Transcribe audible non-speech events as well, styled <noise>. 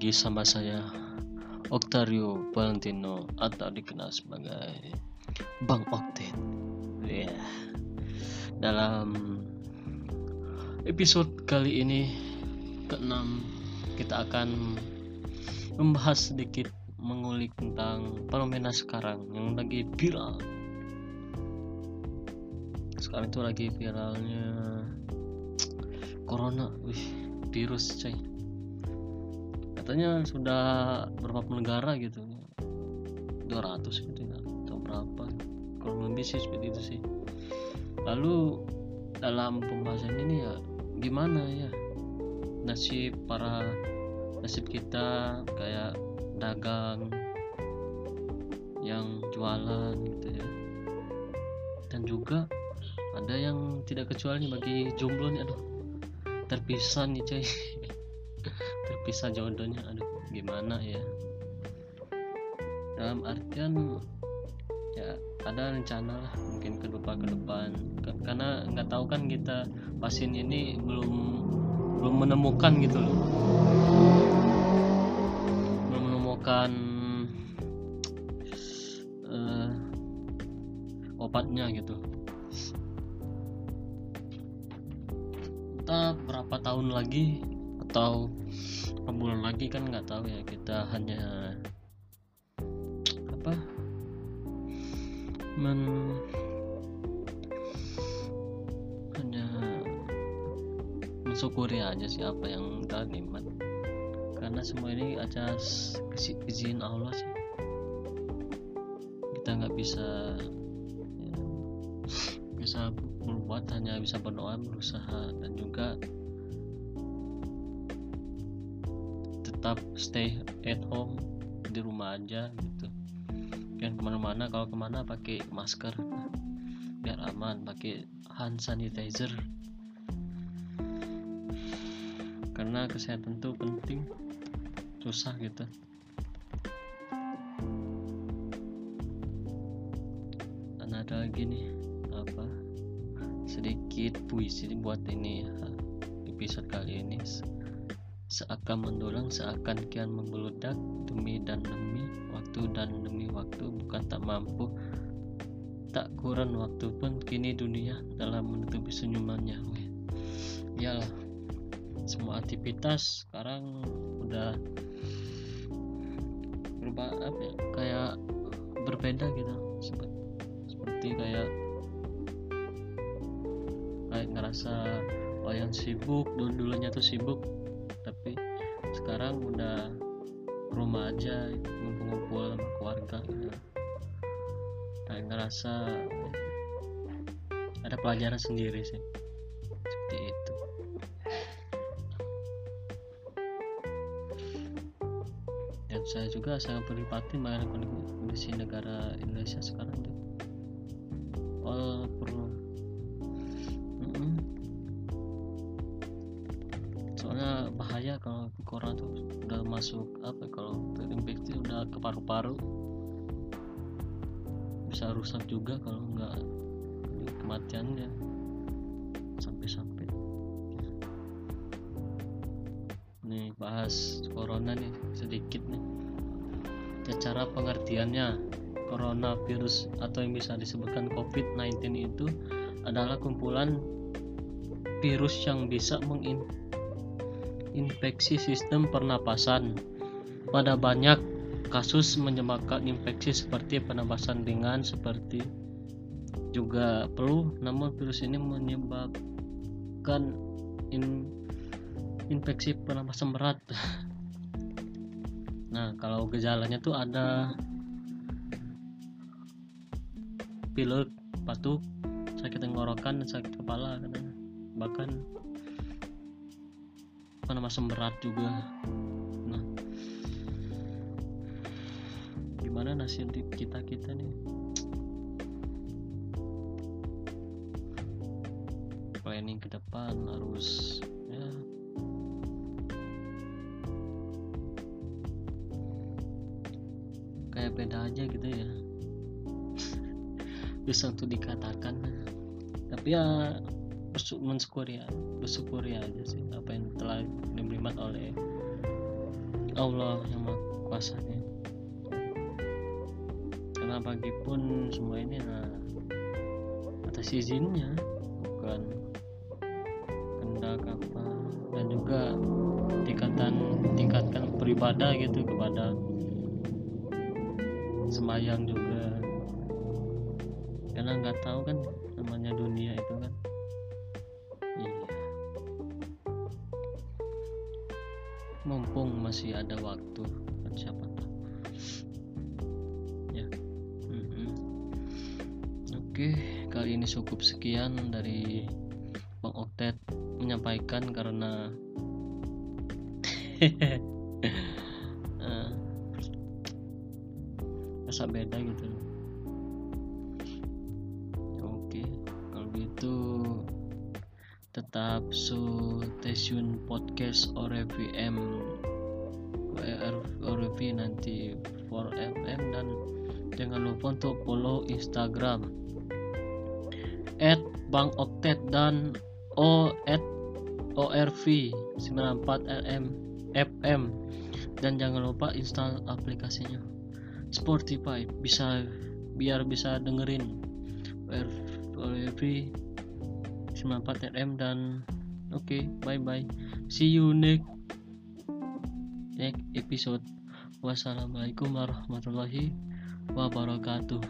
lagi sama saya Octario Valentino atau dikenal sebagai Bang Okten. Ya. Dalam episode kali ini keenam kita akan membahas sedikit mengulik tentang fenomena sekarang yang lagi viral. Sekarang itu lagi viralnya corona, wih, virus coy katanya sudah berapa negara gitu. 200 gitu ya atau berapa. Kalau lebih sih seperti itu sih. Lalu dalam pembahasan ini ya gimana ya nasib para nasib kita kayak dagang yang jualan gitu ya. Dan juga ada yang tidak kecuali bagi jomblo nih aduh terpisah nih cuy <laughs> terpisah jodohnya. Aduh gimana ya? Dalam artian ya ada rencana lah mungkin ke depan ke depan. Karena nggak tahu kan kita pasien ini belum belum menemukan gitu loh. Belum menemukan uh, obatnya gitu. Entah berapa tahun lagi atau bulan lagi kan nggak tahu ya kita hanya apa? Men hanya mensyukuri aja sih apa yang kita nikmat karena semua ini atas izin Allah sih. Kita nggak bisa ya, bisa berbuat hanya bisa berdoa berusaha dan juga tetap stay at home di rumah aja gitu. Dan ke mana-mana kalau ke mana pakai masker. Biar aman pakai hand sanitizer. Karena kesehatan tuh penting susah gitu. Dan ada lagi nih apa? Sedikit puisi buat ini episode kali ini seakan mendulang seakan kian membeludak demi dan demi waktu dan demi waktu bukan tak mampu. Tak kurang waktu pun kini dunia dalam menutupi senyumannya. Iyalah semua aktivitas sekarang udah berubah apa ya kayak berbeda gitu. Seperti kayak kayak ngerasa oh yang sibuk dulu dulunya tuh sibuk sekarang udah rumah aja ngumpul-ngumpul sama keluarga. Kayak ngerasa ada pelajaran sendiri sih. Seperti itu. Dan saya juga sangat berempati mengenai kondisi negara Indonesia sekarang tuh. All perlu bahaya kalau corona tuh udah masuk apa kalau terinfeksi udah ke paru-paru. Bisa rusak juga kalau nggak kematiannya sampai-sampai. Nih bahas corona nih sedikit nih. Ya, cara pengertiannya coronavirus atau yang bisa disebutkan COVID-19 itu adalah kumpulan virus yang bisa menginfeksi sistem pernapasan. Pada banyak kasus menyebabkan infeksi seperti penapasan ringan seperti juga perlu namun virus ini menyebabkan in, infeksi pernapasan berat. <laughs> Nah, kalau gejalanya tuh ada pilek, batuk, sakit tenggorokan, sakit kepala katanya. Bahkan penapasan berat juga. Nah, gimana nasib kita kita nih? Planning ke depan harus ya kayak beda aja gitu ya <laughs> bisa untuk dikatakan tapi ya mensyukuri ya bersyukuri aja sih apa yang telah diberikan oleh Allah yang maha kuasanya karena bagipun semua ini nah atas izinnya bukan kendak apa dan juga tingkatan tingkatkan beribadah gitu kepada semayang juga. Karena nggak tahu kan namanya dunia itu kan mumpung masih ada waktu kan siapa tahu. Ya. Mm-mm. oke kali ini cukup sekian dari Bang Oktet menyampaikan karena <laughs> eh, rasa beda gitu. Oke kalau gitu tetap su tune podcast ORFM ORV nanti for FM dan jangan lupa untuk follow Instagram at dan O at ORV 94 RM FM dan jangan lupa install aplikasinya. Spotify bisa biar bisa dengerin ORV 94 RM dan oke okay, bye bye see you next next episode. Wassalamualaikum warahmatullahi wabarakatuh